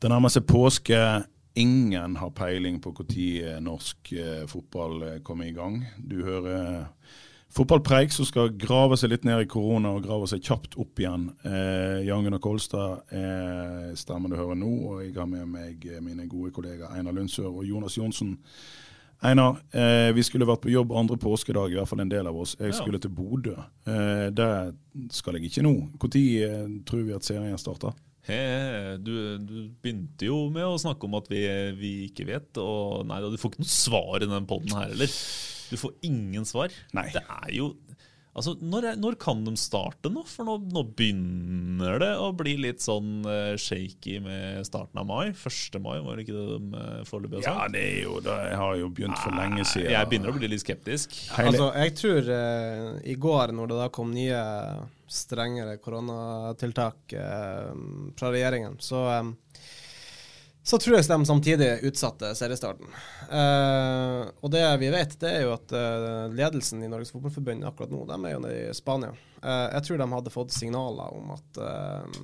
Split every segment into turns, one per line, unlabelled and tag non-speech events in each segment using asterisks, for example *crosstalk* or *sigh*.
Det nærmer seg påske. Ingen har peiling på når norsk eh, fotball eh, kommer i gang. Du hører eh, fotballpreik som skal grave seg litt ned i korona og grave seg kjapt opp igjen. Eh, Jan Gunnar Kolstad er stemmen du hører nå, og jeg har med meg mine gode kollegaer Einar Lundsør og Jonas Johnsen. Einar, eh, vi skulle vært på jobb andre påskedag, i hvert fall en del av oss. Jeg skulle til Bodø. Eh, det skal jeg ikke nå. Når eh, tror vi at serien starter?
He, du, du begynte jo med å snakke om at vi, vi ikke vet, og nei, du får ikke noe svar i den poden her heller. Du får ingen svar.
Nei.
Det er jo Altså, når, når kan de starte nå? For nå, nå begynner det å bli litt sånn uh, shaky med starten av mai. 1. mai, var det ikke det de uh, foreløpig har
Ja, det er jo det Jeg har jo begynt for lenge siden.
Jeg begynner å bli litt skeptisk.
Hele-
Altså, jeg tror uh, i går, når det da kom nye strengere koronatiltak uh, fra regjeringen, så eh, så tror jeg de samtidig utsatte seriestarten. Eh, og det vi vet, det er jo at eh, ledelsen i Norges Fotballforbund akkurat nå, de er jo nede i Spania. Eh, jeg tror de hadde fått signaler om at eh,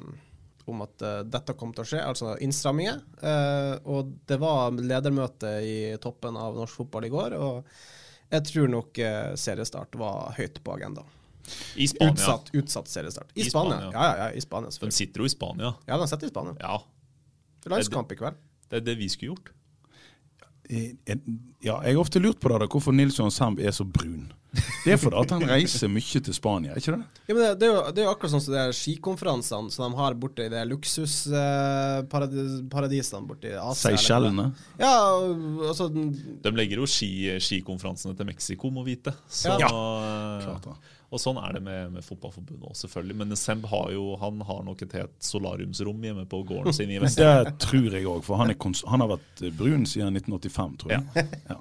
om at eh, dette kom til å skje, altså innstramminger. Eh, og det var ledermøte i toppen av norsk fotball i går, og jeg tror nok seriestart var høyt på agendaen.
I Spania.
Utsatt, utsatt seriestart. I,
I
Spania.
Spania.
Ja, ja, ja, i Spania
De sitter jo i Spania.
Ja, de sitter i Spania.
Ja,
landskamp i kveld.
det er det vi skulle gjort.
Eh, eh, Ja, jeg har ofte lurt på det, da, hvorfor Nils Johan Semb er så brun. Det er fordi at han reiser mye til Spania, ikke det?
Ja, men det, det, er jo, det er jo akkurat sånn som de skikonferansene som de har borte i de luksusparadisene borte i Asia.
Seychellene.
Ja, altså
De legger jo ski, skikonferansene til Mexico, må vite. Så,
Ja.
eh,
Klart det.
Og sånn er det med, med Fotballforbundet òg, selvfølgelig. Men Semb har jo han har nok et helt solariumsrom hjemme på gården sin i Vest.
Det tror jeg òg, for han, er kons han har vært brun siden 1985, tror jeg. Ja.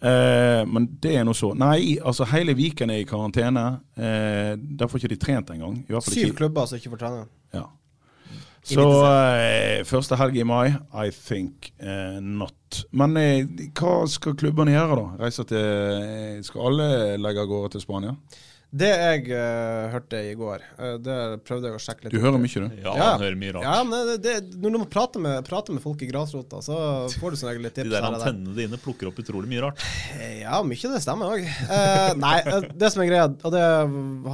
Eh, men det er nå så. Nei, altså hele Viken er i karantene. Eh, der får ikke de trent engang.
Syv klubber som ikke får trene.
Ja. Så eh, første helg i mai, I think eh, not. Men eh, hva skal klubbene gjøre, da? Reise til eh, Skal alle legge av gårde til Spania?
Det jeg uh, hørte i går, uh, det prøvde jeg å sjekke litt.
Du hører mye, du?
Ja,
Ja.
han hører mye rart.
Ja, men det, det, når du prater med, prater med folk i grasrota, så får du som regel litt tips. De der.
antennene dine plukker opp utrolig mye rart.
Ja, mye det stemmer òg. Uh, nei, eh, det som er greia, og det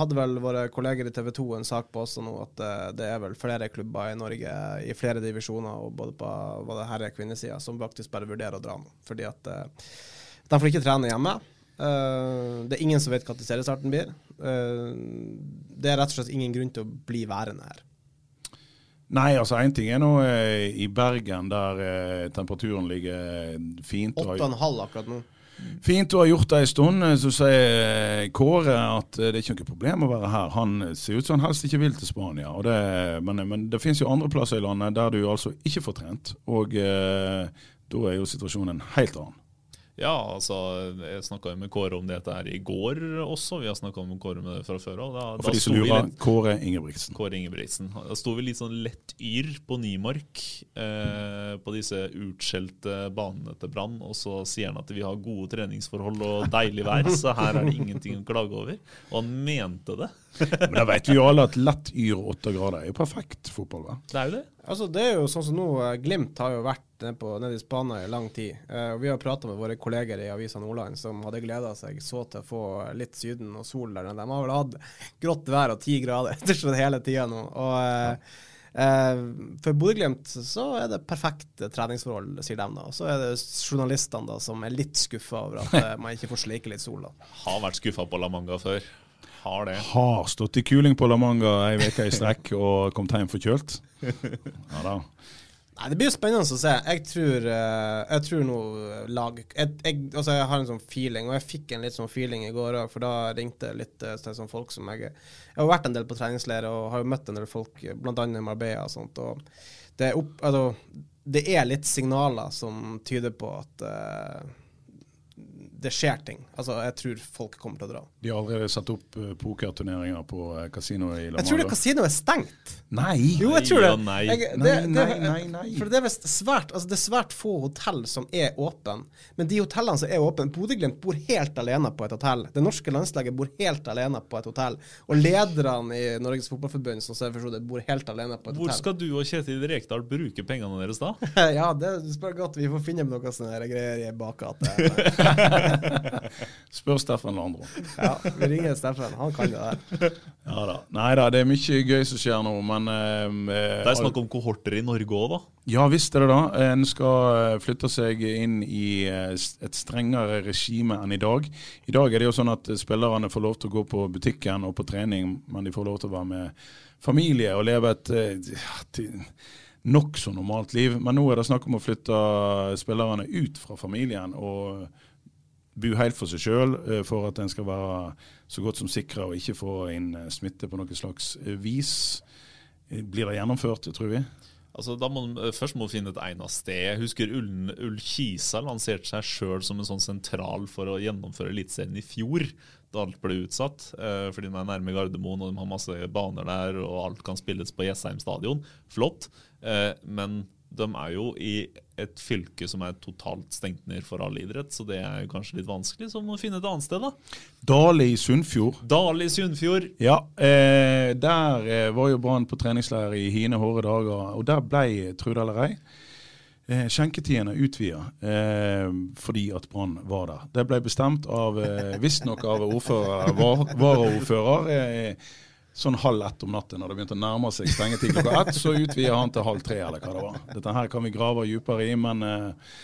hadde vel våre kolleger i TV 2 en sak på også nå, at eh, det er vel flere klubber i Norge i flere divisjoner, og både på hva det her er kvinnesida, som faktisk bare vurderer å dra nå. Fordi at eh, de får ikke trene hjemme. Eh, det er ingen som vet når seriestarten blir. Eh, det er rett og slett ingen grunn til å bli værende her.
Nei, altså én ting er nå eh, i Bergen, der eh, temperaturen ligger fint. og-
8,5 akkurat nå.
Fint du har gjort det en stund. eh, Så sier Kåre at det er ikke noe problem å være her. Han ser ut som han helst ikke vil til Spania. Det, men, men det finnes jo andre plasser i landet der du altså ikke får trent. Og eh, da er jo situasjonen helt annen.
Ja, altså, jeg snakka med Kåre om dette her i går også. Vi har snakka med Kåre om det fra før av. Da,
Og
da
for de som lurer, Kåre Ingebrigtsen.
Kåre Ingebrigtsen. Da sto vi litt sånn lett yr på Nymark eh, på disse utskjelte banene til Brann, og så sier han at vi har gode treningsforhold og deilig vær, så her er det ingenting å klage over. Og han mente det. *laughs*
Men da vet vi jo alle at lett yr åtte grader er jo perfekt fotball, hva?
Det er jo det.
Altså, det er jo sånn som nå, eh, Glimt har jo vært nede, i Spania i lang tid. Eh, og Vi har prata med våre kolleger i Avisa Nordland som hadde gleda seg så til å få litt Syden og sol der. De har vel hatt grått vær og ti grader *laughs* ettersom hele tida nå. Og eh, eh, For Bodø-Glimt så er det perfekte treningsforhold, sier de da. Så er det journalistene da som er litt skuffa over at man ikke får sleike litt sol. da.
Har vært skuffa på La Manga før. Har det.
Har stått i kuling på La Manga ei uke i strekk og kommet hjem forkjølt. Ja da.
Nei, Det blir jo spennende å se. Jeg tror, eh, jeg tror noe lag jeg, jeg, altså jeg har en sånn feeling, og jeg fikk en litt sånn feeling i går òg, for da ringte litt eh, sånn folk som jeg Jeg har vært en del på treningsleir og har jo møtt en del folk, bl.a. i Marbella og sånt. og det er, opp, altså, det er litt signaler som tyder på at uh, det skjer ting. Altså, jeg tror folk kommer til å dra.
De har allerede satt opp uh, pokerturneringer på uh, kasinoet i La Manga.
Jeg tror det kasinoet er stengt.
Nei!
Jo, jeg tror det.
Nei.
Jeg, det,
Nei,
det,
nei, nei, nei.
For det er visst svært altså det er svært få hotell som er åpne. Men de hotellene som er åpne Bodø-Glimt bor helt alene på et hotell. Det norske landslaget bor helt alene på et hotell. Og lederne i Norges Fotballforbund som ser for seg det, bor helt alene på et
Hvor
hotell.
skal du og Kjetil Rekdal bruke pengene deres da? *laughs*
ja, det spør godt. Vi får finne noe sånne greier i bakgata. *laughs* *laughs*
Spør Steffen Landro.
ja, vi ringer Steffen. Han kan det der.
Ja da. Nei da, det er mye gøy som skjer nå, men eh,
Det er snakk om kohorter i Norge òg, da.
Ja visst er det da. En skal eh, flytte seg inn i eh, et strengere regime enn i dag. I dag er det jo sånn at spillerne får lov til å gå på butikken og på trening, men de får lov til å være med familie og leve et eh, ja, til- nokså normalt liv. Men nå er det snakk om å flytte spillerne ut fra familien og bo helt for seg sjøl for at en skal være så godt som sikra og ikke få inn eh, smitte på noe slags eh, vis. Eh, Blir det gjennomført, tror vi?
Altså, da må eh, først må du finne et egnet sted. Jeg husker Ull Kisa lanserte seg sjøl som en sånn sentral for å gjennomføre Eliteserien i fjor, da alt ble utsatt. Eh, fordi de er nærme Gardermoen og de har masse baner der, og alt kan spilles på Jessheim stadion. Flott. Eh, men de er jo i et fylke som er totalt stengt ned for all idrett, så det er jo kanskje litt vanskelig. Så må du finne et annet sted, da.
Dale i Sunnfjord.
Dali i Sunnfjord.
Ja, eh, der eh, var jo Brann på treningsleir i hine hårde dager, og der ble, Trude eller ei, eh, skjenketidene utvida eh, fordi at Brann var der. Det ble bestemt av eh, visstnok av ordfører, var, varaordfører. Eh, Sånn halv ett om natten, når det begynte å nærme seg stengetid klokka ett, så utvida han til halv tre, eller hva det var. Dette her kan vi grave dypere i, men, eh,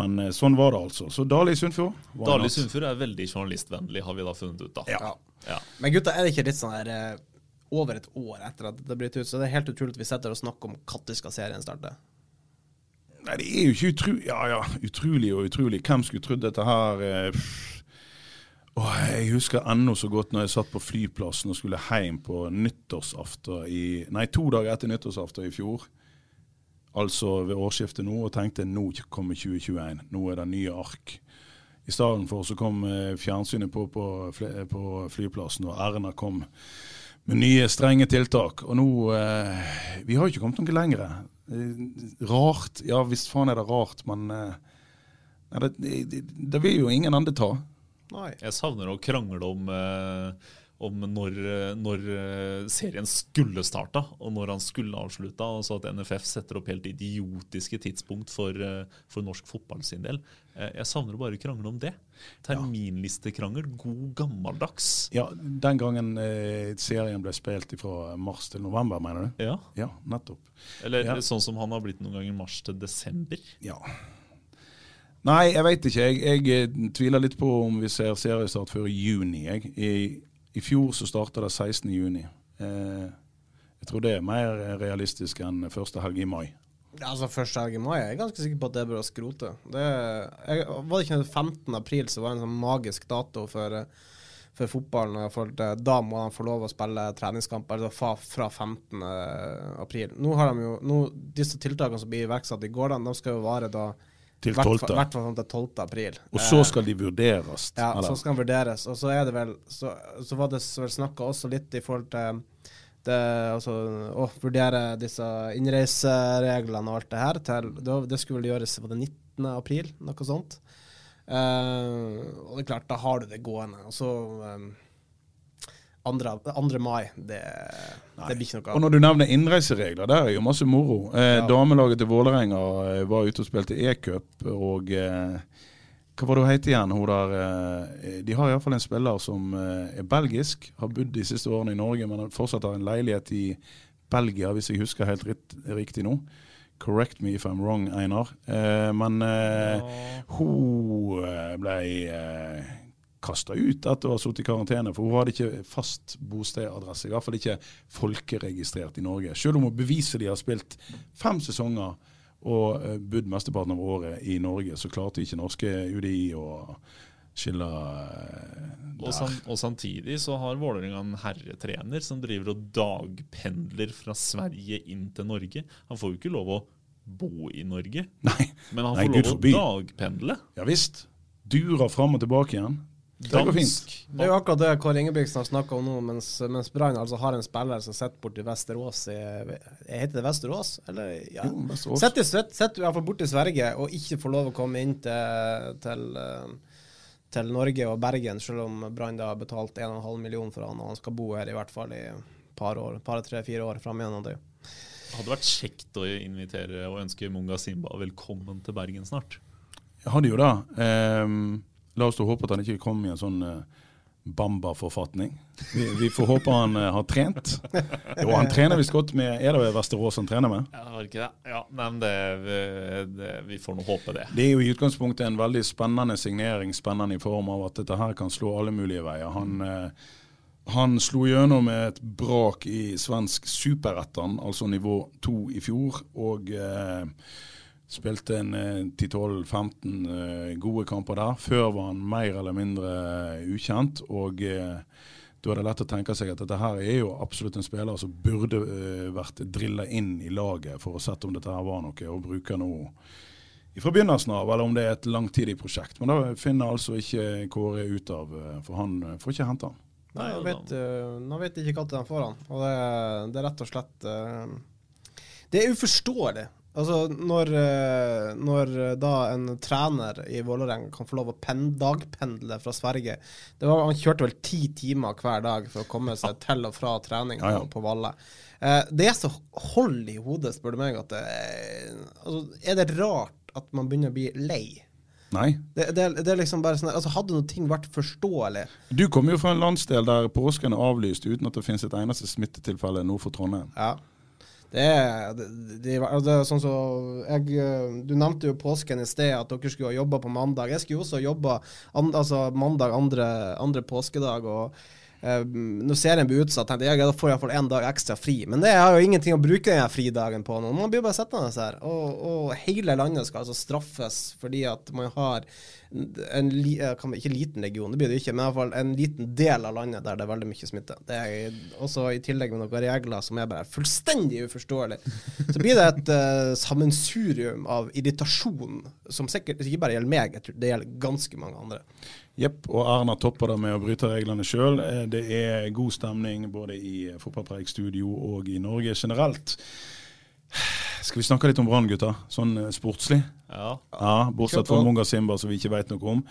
men eh, sånn var det altså. Så
Dali Sundfjord.
Dali?
Sunnfjord er veldig journalistvennlig, har vi da funnet ut. da.
Ja.
Ja.
Men gutta, er det ikke litt sånn her eh, over et år etter at det bryter ut, så det er helt utrolig at vi sitter og snakker om når skal serien starte.
Nei, det er jo ikke utrolig Ja, ja, utrolig og utrolig. Hvem skulle trodd dette her eh, Åh, Jeg husker ennå så godt når jeg satt på flyplassen og skulle hjem på nyttårsaften i Nei, to dager etter nyttårsaften i fjor. Altså ved årsskiftet nå, og tenkte nå kommer 2021. Nå er det nye ark. I stedet for så kom eh, fjernsynet på på, på flyplassen, og Erna kom med nye strenge tiltak. Og nå eh, Vi har jo ikke kommet noe lenger. Eh, rart. Ja visst faen er det rart, men eh, det, det, det vil jo ingen andre ta.
Nei.
Jeg savner å krangle om, eh, om når, eh, når eh, serien skulle starta, og når han skulle avslutta. Altså at NFF setter opp helt idiotiske tidspunkt for, eh, for norsk fotball sin del. Jeg savner å bare krangle om det. Terminlistekrangel, god gammeldags.
Ja, Den gangen eh, serien ble spilt fra mars til november, mener du?
Ja.
Ja, nettopp.
Eller
Ja.
sånn som han har blitt noen ganger mars til desember.
Ja. Nei, jeg veit ikke. Jeg, jeg eh, tviler litt på om vi ser seriestart før juni. Jeg. I, I fjor så starta det 16. juni. Eh, jeg tror det er mer realistisk enn første helg i mai.
Altså Første helg i mai jeg er ganske sikker på at det bør skrote. Det, jeg, var det ikke den 15. april som var en sånn magisk dato for, eh, for fotballen? For, da må han få lov å spille treningskamper altså fra 15. april. Nå har de jo, nå, Disse tiltakene som blir iverksatt i går, de skal jo vare da
Til 12.
I hvert fall til 12. april.
Og så
Eh,
skal de vurderes.
ja,
eller?
så skal de vurderes. Og så det vel Så, så var det vel snakka også litt i forhold til det, altså, å vurdere disse innreisereglene og alt det her. Til, det, det skulle vel gjøres på den 19. april, noe sånt. Uh, og det er klart, da har du det gående. Og så um, 2. mai, det, det blir ikke noe av.
Og når du nevner innreiseregler, der er jo masse moro. Eh,
Ja.
Damelaget til Vålerenga eh, var ute og spilte e-cup, og eh, hva var det hun het igjen? Hun der, eh, de har iallfall en spiller som eh, er belgisk, har bodd de siste årene i Norge, men fortsatt har en leilighet i Belgia, hvis jeg husker helt ritt, riktig nå. Correct me if I'm wrong, Einar. Eh, men eh, hun eh, ble eh, kasta ut etter å ha sittet i karantene, for hun hadde ikke fast bostedadresse. I hvert fall ikke folkeregistrert i Norge. Selv om hun beviselig har spilt fem sesonger og eh, bodd mesteparten av året i Norge, så klarte ikke norske UDI å skille der.
Og, sam, og samtidig så har Vålerenga en herretrener som driver og dagpendler fra Sverige inn til Norge. Han får jo ikke lov å bo i Norge,
Nei,
men han
Nei,
får lov å dagpendle.
ja visst. Durer fram og tilbake igjen. Det.
Det er jo akkurat det Kåre Ingebrigtsen har snakka om nå, mens, mens Brann altså har en spiller som sitter borti Vesterås i Heter det Vesterås? Eller, ja.
Jo, Vesterås.
Sitter sitter- sitter i hvert fall borte i Sverige og ikke får lov å komme inn til, til, eh, til Norge og Bergen, selv om Brann har betalt 1,5 million for han, og han skal bo her i hvert fall i par år, par, tre, fire år fram igjennom det.
Hadde vært kjekt å invitere og ønske Munga Simba velkommen til Bergen snart.
Jeg hadde jo det. Ehm, la oss håpe at han ikke kom i en sånn eh, Bamba-forfatning. Vi, vi får håpe han uh, har trent. Jo, han trener visst godt med Er det Vesterås han trener med?
Ja, var det ikke det? Ja, men det, det, Vi får nå håpe det.
Det er jo i utgangspunktet en veldig spennende signering, spennende i form av at dette her kan slå alle mulige veier. Han, uh, han slo gjennom med et brak i svensk superettan, altså nivå to i fjor, og eh, spilte en eh, 10-12-15 eh, gode kamper der. Før var han mer eller mindre eh, ukjent, og eh, da er det lett å tenke seg at dette her er jo absolutt en spiller som burde eh, vært drilla inn i laget for å sette om dette her var noe, og bruker nå fra begynnelsen av, eller om det er et langtidig prosjekt. Men da finner altså ikke Kåre ut av, eh, for han eh, får ikke hente han.
Nei, han vet, uh, han vet ikke når de får han. Og det, det er rett og slett uh, Det er uforståelig. Altså, når, uh, når uh, da en trener i Vålerenga kan få lov å pen dagpendle fra Sverige det var, Han kjørte vel ti timer hver dag for å komme seg til og fra trening
Ja, ja.
på, Valle. Eh, det er så hold i hodet, spør du meg, at det er, altså, er det rart at man begynner å bli lei?
Nei.
Det, det, det er liksom bare sånn altså Hadde noe ting vært forståelig
Du kommer jo fra en landsdel der påsken er avlyst uten at det finnes et eneste smittetilfelle nord for Trondheim.
Ja. Det er, det, det, altså, er sånn så eh, Du nevnte jo påsken i sted, at dere skulle ha jobba på mandag. Jeg skulle jo også jobba and, altså, mandag andre, andre påskedag. og eh, Når serien blir utsatt, tenkte jeg at da får jeg iallfall én dag ekstra fri. Men det har jo ingenting å bruke den fridagen på nå. Man blir bare sittende her. Og, og hele landet skal altså straffes fordi at man har en eh, ikke liten region, det blir det ikke, men i hvert fall en liten del av landet der det er veldig mye smitte. Det er også i tillegg med noen regler som er bare fullstendig uforståelig. Så blir det et uh, sammensurium av irritasjon som sikkert ikke bare gjelder meg, jeg tror det gjelder ganske mange andre.
Jepp, og Erna topper det med å bryte reglene sjøl. Det er god stemning både i Fotballpreikstudio og i Norge generelt. Skal vi snakke litt om Brann, gutta? Sånn eh, sportslig?
Ja.
Ja, Bortsett fra Munga Simba, som vi ikke vet noe om.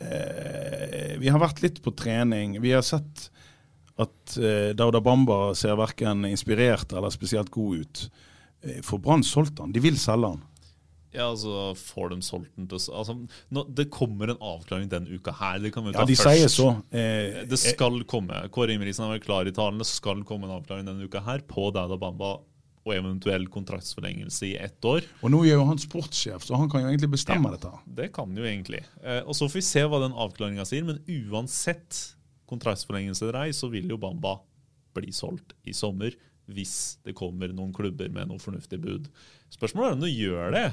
Eh, vi har vært litt på trening. Vi har sett at eh, Dauda Bamba ser verken inspirert eller spesielt god ut. Eh, For Brann solgte han. De vil selge han.
Ja, altså Får de solgt den til altså, nå, Det kommer en avklaring denne uka her. Det kan vi ta
Ja, de
først.
sier så. Eh,
Det skal komme. Kåre Ingebrigtsen har vært klar i talen. Det skal komme en avklaring denne uka her på Dauda Bamba og eventuell kontraktsforlengelse i ett år.
og nå er jo han sportssjef, så han kan jo egentlig bestemme dette.
Det kan jo egentlig. Eh, og Så får vi se hva den avklaringa sier, men uansett kontraktsforlengelse eller ei, så vil jo Bamba bli solgt i sommer hvis det kommer noen klubber med noe fornuftig bud. Spørsmålet er om det gjør det.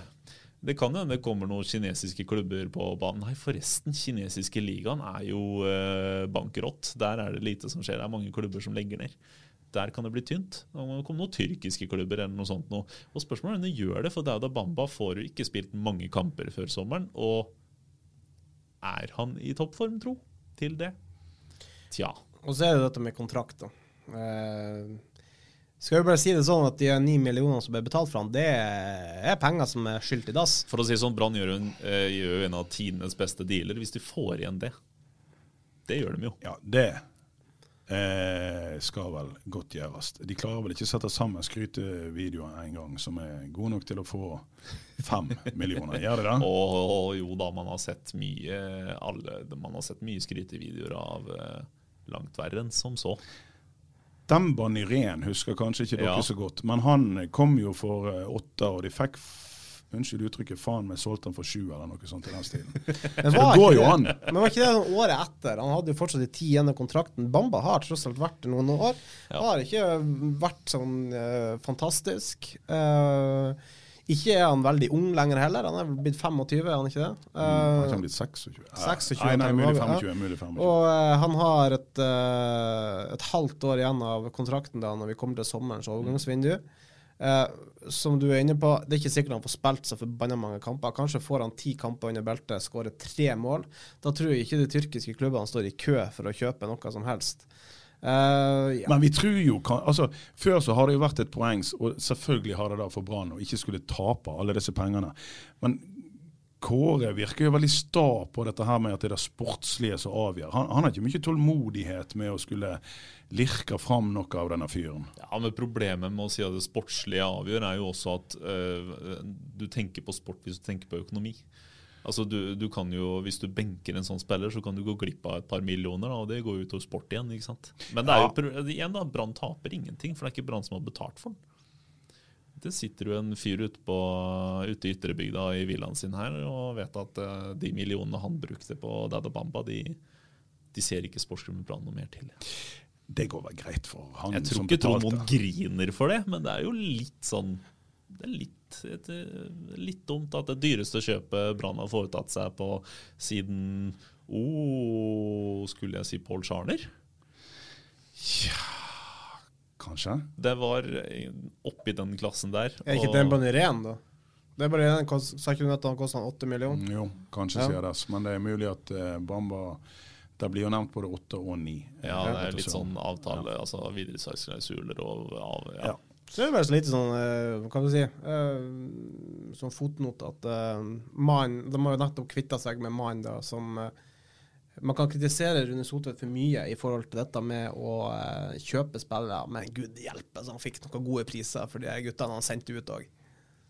Det kan hende det kommer noen kinesiske klubber på banen. Nei, forresten, kinesiske ligaen er jo eh, bankerott. Der er det lite som skjer. Det er mange klubber som legger ned. Der kan det bli tynt. Det må komme noen tyrkiske klubber eller noe sånt. Noe. Og spørsmålet er om de gjør det, for Dauda Bamba får jo ikke spilt mange kamper før sommeren. Og er han i toppform, tro, til det? Tja.
Og så er det dette med kontrakt, da. Eh, skal vi bare si det sånn at de ni millionene som ble betalt for han, det er penger som er skyldt i dass.
For å si det sånn, Brann jo eh, gjør jo en av tidenes beste dealer hvis de får igjen det. Det gjør de jo.
Ja, det eh, skal vel godt gjøres. De klarer vel ikke å sette sammen skrytevideoer en gang som er gode nok til å få fem *laughs* millioner. Gjør de det?
Og, og jo da, man har sett mye alle, Man har sett mye skrytevideoer av eh, langt verre enn som så.
Demba Nyrén husker kanskje ikke dere
Ja.
så godt, men han kom jo for eh, åtte, og de fikk Unnskyld uttrykket, faen meg solgte han for sju, eller noe sånt i den stilen. *laughs*
Men
Så det går jo an.
Men var ikke det sånn året etter? Han hadde jo fortsatt de ti igjen av kontrakten. Bamba har tross alt vært noen år.
Ja.
Har ikke vært sånn uh, fantastisk. Uh, Ikke er han veldig ung lenger heller, han er vel blitt 25, er han ikke det?
Mm, Han
Eh,
blitt bli 26.
26,
Nei, nei, mulig
ja.
25. Mulig 25.
og uh, han har et, uh, et halvt år igjen av kontrakten da når vi kommer til sommerens overgangsvindu. Eh, som du er inne på, det er ikke sikkert han får spilt så forbanna mange kamper. Kanskje får han ti kamper under beltet, skårer tre mål. Da tror jeg ikke de tyrkiske klubbene står i kø for å kjøpe noe som helst. Uh, ja.
Men vi tror jo altså, Før så har det jo vært et poeng, og selvfølgelig har det da for Brann å ikke skulle tape alle disse pengene. Men Kåre virker jo veldig sta på dette her med at det er det sportslige som avgjør. Han, han har ikke mye tålmodighet med å skulle lirke fram noe av denne fyren.
Ja, men Problemet med å si at det sportslige avgjør, er jo også at øh, du tenker på sport hvis du tenker på økonomi. Altså du, du kan jo, Hvis du benker en sånn spiller, så kan du gå glipp av et par millioner, da, og det går jo utover sport igjen. ikke sant? Men det er jo, igjen da, Brann taper ingenting, for det er ikke Brann som har betalt for den. Det sitter jo en fyr ute, på, ute i ytrebygda i villaen sin her og vet at eh, de millionene han brukte på Dada Bamba, de, de ser ikke sportsklubben noe mer til.
Det går vel greit for han
Jeg tror ikke Trond griner for det, men det er jo litt sånn Det er litt, et, litt dumt at det dyreste kjøpet Brann har foretatt seg på siden oh, Skulle jeg si Paul Scharner?
Kanskje?
Det var oppi den klassen der.
Er ikke den bare ren, da? Det er bare den, Sa ikke du at den koster 8 millioner?
Jo, kanskje
Ja.
sier det. Men det er mulig at eh, Bamba Det blir jo nevnt både 8 og 9.
Ja, det er litt sånn avtale, altså videresalgsklausuler og av, ja.
Ja.
Så er det bare så lite sånn, eh, hva kan vi si, eh, sånn fotnote at uh, man, De har jo nettopp kvitta seg med mannen som eh, Man kan kritisere Rune Sotvedt for mye i forhold til dette med å eh, kjøpe spillere, men gud hjelpe så han fikk noen gode priser for de guttene han sendte ut òg.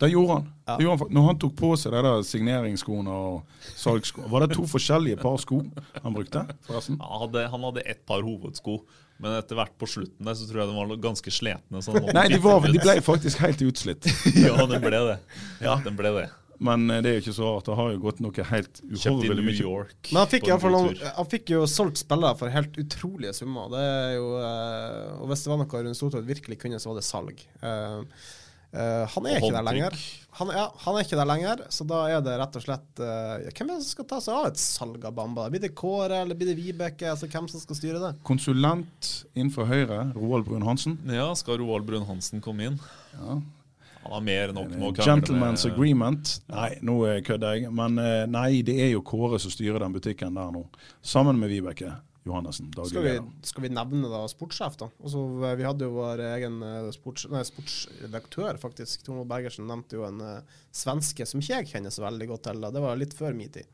Det gjorde han.
Ja.
Det gjorde han. Når han tok på seg de der signeringsskoene og salgsskoene Var det to forskjellige par sko han brukte, forresten?
Han hadde, han hadde ett par hovedsko, men etter hvert på slutten der så tror jeg de var ganske sletne.
Nei, de, var, de ble faktisk helt utslitt. *laughs*
Ja, den ble det. Ja, den ble det.
Men eh, det er jo ikke så rart. Det har jo gått noe helt uhorvelig
New
mye.
York.
Men han fikk, fall
han,
han fikk jo solgt spillere for helt utrolige summer. Det er jo, eh, og hvis det var noe Rune Soltvedt virkelig kunne, så var det salg. Eh, eh, han er
Og
ikke der lenger. Han, ja, han er ikke der lenger, så da er det rett og slett Hvem er det som skal ta seg av et salg av Bamba? Blir det Kåre eller blir det Vibeke? Altså, hvem som skal styre det?
Konsulent innenfor Høyre, Roald Brun-Hansen.
Ja, skal Roald Brun-Hansen komme inn?
Ja.
Han har mer enn nok med å krangle
Gentleman's
med
agreement. Nei, nå eh, kødder jeg. Men eh, nei, det er jo Kåre som styrer den butikken der nå. Sammen med Vibeke Johannessen,
Skal vi, skal vi nevne da sportssjef, da? Altså, eh, vi hadde jo vår egen eh, sports, nei, sportsredaktør, faktisk. Tormod Bergersen nevnte jo en uh, svenske som ikke jeg kjenner så veldig godt til. Det var litt før min tid.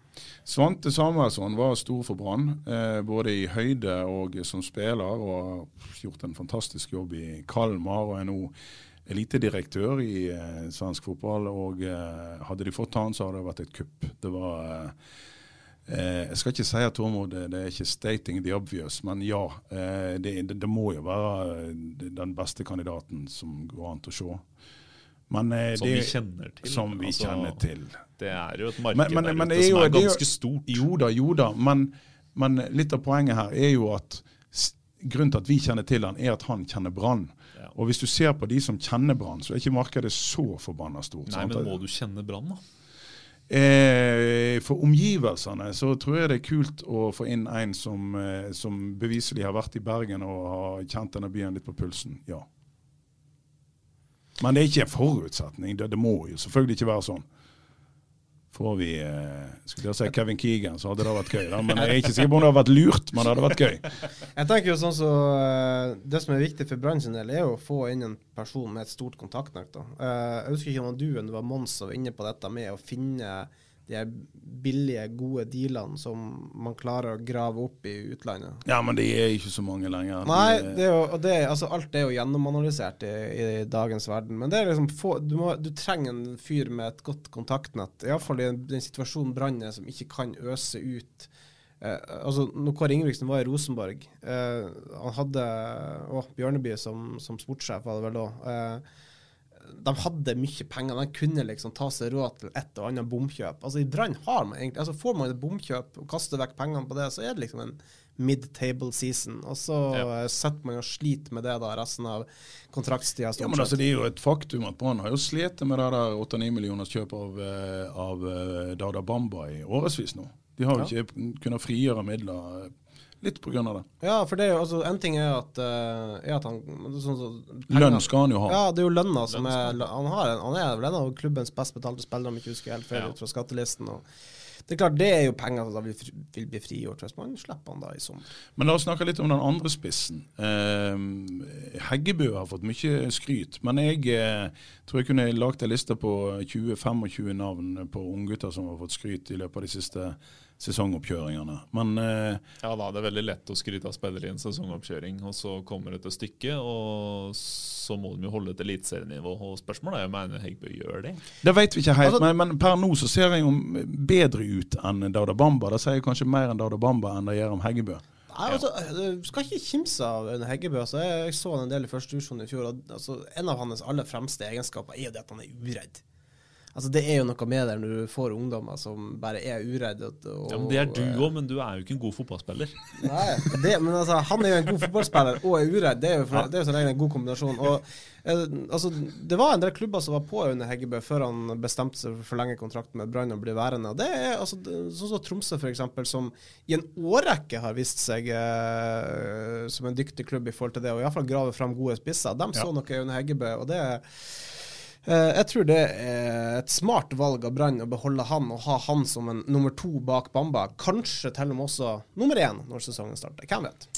Svante Samuelsson var stor for Brann, eh, både i høyde og som spiller, og har gjort en fantastisk jobb i Kalmar. og er nå elitedirektør i eh, svensk fotball. og eh, Hadde de fått han, så hadde det vært et kupp. Det var eh, Jeg skal ikke si at Tormod det, det er ikke stating the obvious, men ja. Det, det, må jo være den beste kandidaten som går an til å se. Men,
Som
det,
vi kjenner til.
Som vi
Altså,
kjenner til.
Det er jo et marked
Men- men-
der ute som er
ganske jo-
stort.
Jo da, jo da. Men, men litt av poenget her er jo at grunnen til at vi kjenner til han, er at han kjenner Brann.
Ja.
Og hvis du ser på de som kjenner Brann, så er ikke markedet så forbanna stort.
Nei,
sant?
men må du kjenne Brann, da?
Eh, for omgivelsene så tror jeg det er kult å få inn en som, eh, som beviselig har vært i Bergen og har kjent denne byen litt på pulsen. Ja. Men det er ikke en forutsetning. Det, det må jo selvfølgelig ikke være sånn. Får vi eh, skulle jeg si Kevin Keegan, så hadde det vært gøy. Da. Men jeg er ikke sikker på om det hadde vært lurt, men det hadde vært gøy. *laughs*
Jeg tenker jo sånn så, eh, Det som er viktig for Brann sin del, er jo å få inn en person med et stort kontaktnett. Eh, jeg husker ikke om du, du det var Mons som var inne på dette med å finne de billige, gode dealene som man klarer å grave opp i utlandet.
Ja, men det er ikke så mange lenger.
Nei, det er jo, det, er- altså alt er jo gjennomanalysert i, i dagens verden. Men det liksom få, du, må, du trenger en fyr med et godt kontaktnett. Iallfall i den, den situasjonen Brann er, som ikke kan øse ut eh, altså Når Kåre Ingebrigtsen var i Rosenborg eh, Han hadde å, Bjørneby som, som sportssjef, var det vel da. Eh, de hadde mye penger. De kunne liksom ta seg råd til et og annet bomkjøp. Altså I Brann har man egentlig altså Får man et bomkjøp og kaster vekk pengene på det, så er det liksom en mid-table season. Og så
Ja.
eh, sitter man og sliter med det da resten av kontraktstida.
Ja, men altså, Det er jo et faktum at Brann har jo slitt med det der 8-9 millioners kjøp av, eh, av eh, Dada Bamba i årevis nå. De har jo ikke kunnet frigjøre midler litt pga. det.
Ja, for det er jo altså En ting er at, eh, er at han sånn, så,
Lønn skal han jo ha.
Ja, det er jo lønna som er Han, har, en- han er vel en av klubbens best betalte spillere, om jeg ikke husker helt feil,
Ja.
ut fra skattelisten. Og det er klart, det er jo penger som da vil, vil bli frigjort hvis man slipper han da i sommer.
Men la oss snakke litt om den andre spissen. Eh, Heggebø har fått mye skryt, men jeg eh, tror jeg kunne lagd en liste på 20-25 navn på unggutter som har fått skryt i løpet av de siste sesongoppkjøringene. Men eh,
Ja da, det er veldig lett å skryte av spillere i en sesongoppkjøring, og så kommer det til stykket, og så må de jo holde et eliteserienivå. Og spørsmålet er om Einar Heggebø gjør det.
Det vet vi ikke helt,
Altså-
men, men per nå så ser jeg jo bedre ut enn Dauda Bamba. Det sier kanskje mer enn Dauda Bamba enn det gjør om Heggebø.
Nei, altså, Du skal ikke kimse av en Heggebø. Altså, jeg, jeg så han en del i første divisjon i fjor. og altså, En av hans aller fremste egenskaper er jo det at han er uredd. Altså, Det er jo noe med det når du får ungdommer som bare er uredde. Og,
Ja, men Det er du òg, men du er jo ikke en god fotballspiller. *laughs*
Nei, det, men altså, han er jo en god fotballspiller og er uredd. Det er jo, for, det er jo som regel en god kombinasjon. Og, eh, altså, det var en del klubber som var på under Heggebø før han bestemte seg for å forlenge kontrakten med Brann og bli værende. Det er altså, sånn som Tromsø, f.eks., som i en årrekke har vist seg eh, som en dyktig klubb i forhold til det, og iallfall grave fram gode spisser. De så noe under Heggebø, og det er jeg tror det er et smart valg av Brann å beholde han og ha han som en nummer to bak Bamba. Kanskje til og med også nummer én når sesongen starter. Hvem vet?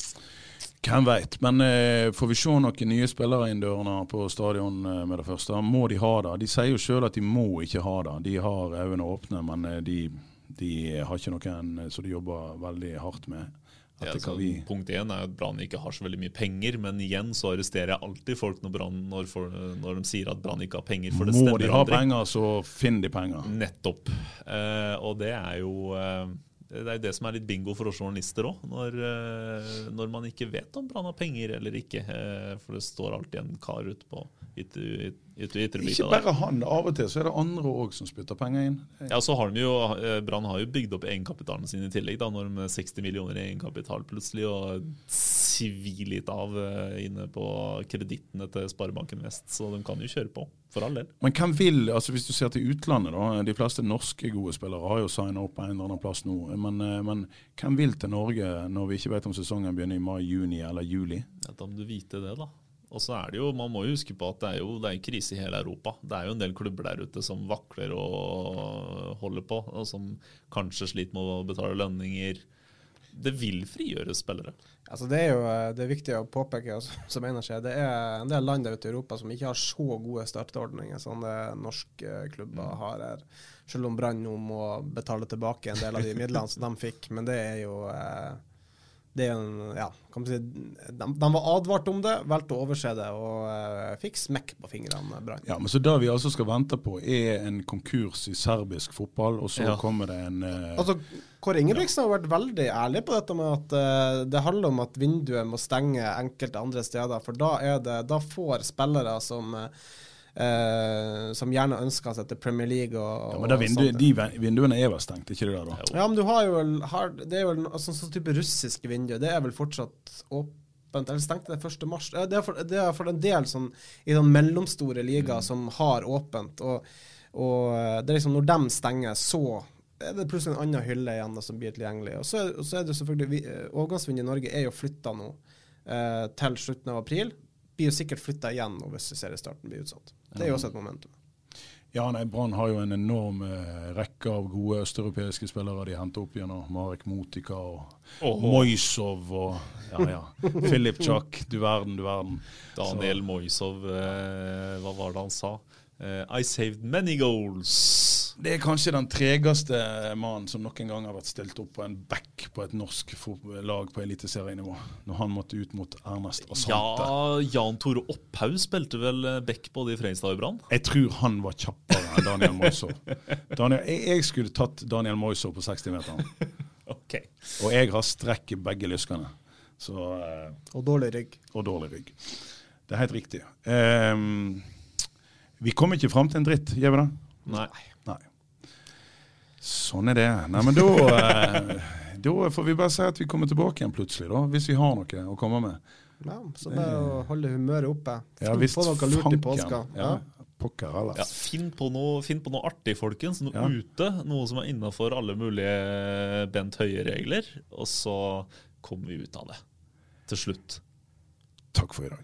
Hvem veit. Men eh, får vi se noen nye spillere inn dørene på stadion eh, med det første? Må de ha det? De sier jo sjøl at de må ikke ha det. De har øynene åpne, men eh, de, de har ikke noen eh, som de jobber veldig hardt med.
Ja,
Etter
så
vi
punkt én er at Brann ikke har så veldig mye penger, men igjen så arresterer jeg alltid folk når, Brann- når, for, når de sier at Brann ikke har penger. For det
Må de ha
aldri.
penger, så finner de penger.
Nettopp. Eh, og det er jo eh, det er det som er litt bingo for oss journalister òg, når, eh, når man ikke vet om Brann har penger eller ikke. Eh, for det står alltid en kar ute på ytre- ytre-
Ikke
ytrebygda der.
bare han. Av og til så er det andre òg som spytter penger inn.
Ja, så har de jo, eh, Brann har jo bygd opp egenkapitalen sin i tillegg, da, når de med 60 millioner i egenkapital plutselig, og svir litt av eh, inne på kredittene til Sparebanken Vest. Så de kan jo kjøre på, for all del.
Men hvem vil, altså hvis du ser til utlandet, da. De fleste norske gode spillere har jo signa opp på en eller annen plass nå. Men, eh, men hvem vil til Norge når vi ikke vet om sesongen begynner i mai, juni eller juli?
Ja, da må du vite det, da. Og så er det jo, Man må jo huske på at det er jo det er krise i hele Europa. Det er jo en del klubber der ute som vakler og holder på, og som kanskje sliter med å betale lønninger. Det vil frigjøre spillere.
Altså det er jo det er viktig å påpeke, som mener seg, det er en del land der ute i Europa som ikke har så gode startordninger som det norske klubber har her. Selv om Brann nå må betale tilbake en del av de midlene som de fikk. Men det er jo eh, det er en, ja, kan man si, de, de var advart om det, valgte å overse det og eh, fikk smekk på fingrene, Brann.
Ja, men Så det vi altså skal vente på, er en konkurs i serbisk fotball, og så
Ja.
kommer det en eh,
Altså, Kåre Ingebrigtsen har vært veldig ærlig på dette med at eh, det handler om at vinduet må stenge enkelte andre steder. For da, er det, da får spillere som, eh, som gjerne ønsker seg til Premier League og,
ja, men vindu. De vinduene er vel stengt, ikke det da? da?
Ja, men du har jo har, Det er vel altså, sånn type russiske vindu. Det er vel fortsatt åpent? Eller stengte det 1. mars? Eh, Det er for, det er for en del sånn, i den mellomstore liga
Mm.
som har åpent. Og, og eh, det er liksom når de stenger, så er det plutselig en annen hylle igjen da, som blir tilgjengelig. Og så, er- og så er det selvfølgelig eh, Overgangsvinduet i Norge er jo flytta nå eh, til slutten av april. Blir jo sikkert flytta igjen nå hvis seriestarten blir utsatt. Det er jo også et momentum.
Ja, nei, Brann har jo en enorm eh, rekke av gode østeuropeiske spillere de henter opp gjennom Marek Motika og Moisov og ja, ja. Filip Chak, du verden, du verden.
Daniel Moisov, eh, hva var det han sa? Eh, I saved many goals.
Det er kanskje den tregeste mannen som noen gang har vært stilt opp på en back på et norsk lag på eliteserienivå, når han måtte ut mot Ernest Asante.
Ja, Jan Tore Opphaug spilte vel eh, back både i Fredrikstad og i Brann?
Jeg tror han var kjappere enn Daniel Moisov. Jeg, jeg skulle tatt Daniel Moisov på 60-meteren, *laughs*
Ok.
og jeg har strekk i begge lyskene. Så, eh,
Og dårlig rygg.
og dårlig rygg. Det er helt riktig. Ehm, Vi kommer ikke fram til en dritt, gjør vi det?
Nei.
Nei. Sånn er det. Nei, men da, eh, da får vi bare si at vi kommer tilbake igjen plutselig, da. Hvis vi har noe å komme med.
Ja, så det er å holde humøret oppe.
Ja,
Få
visst
få noe lurt i påska.
Ja,
Ja.
pokker.
Ja, finn, på noe, finn på noe artig, folkens. Noe
Ja.
ute. Noe som er innafor alle mulige Bent Høie-regler. Og så kommer vi ut av det. Til slutt.
Takk for i dag.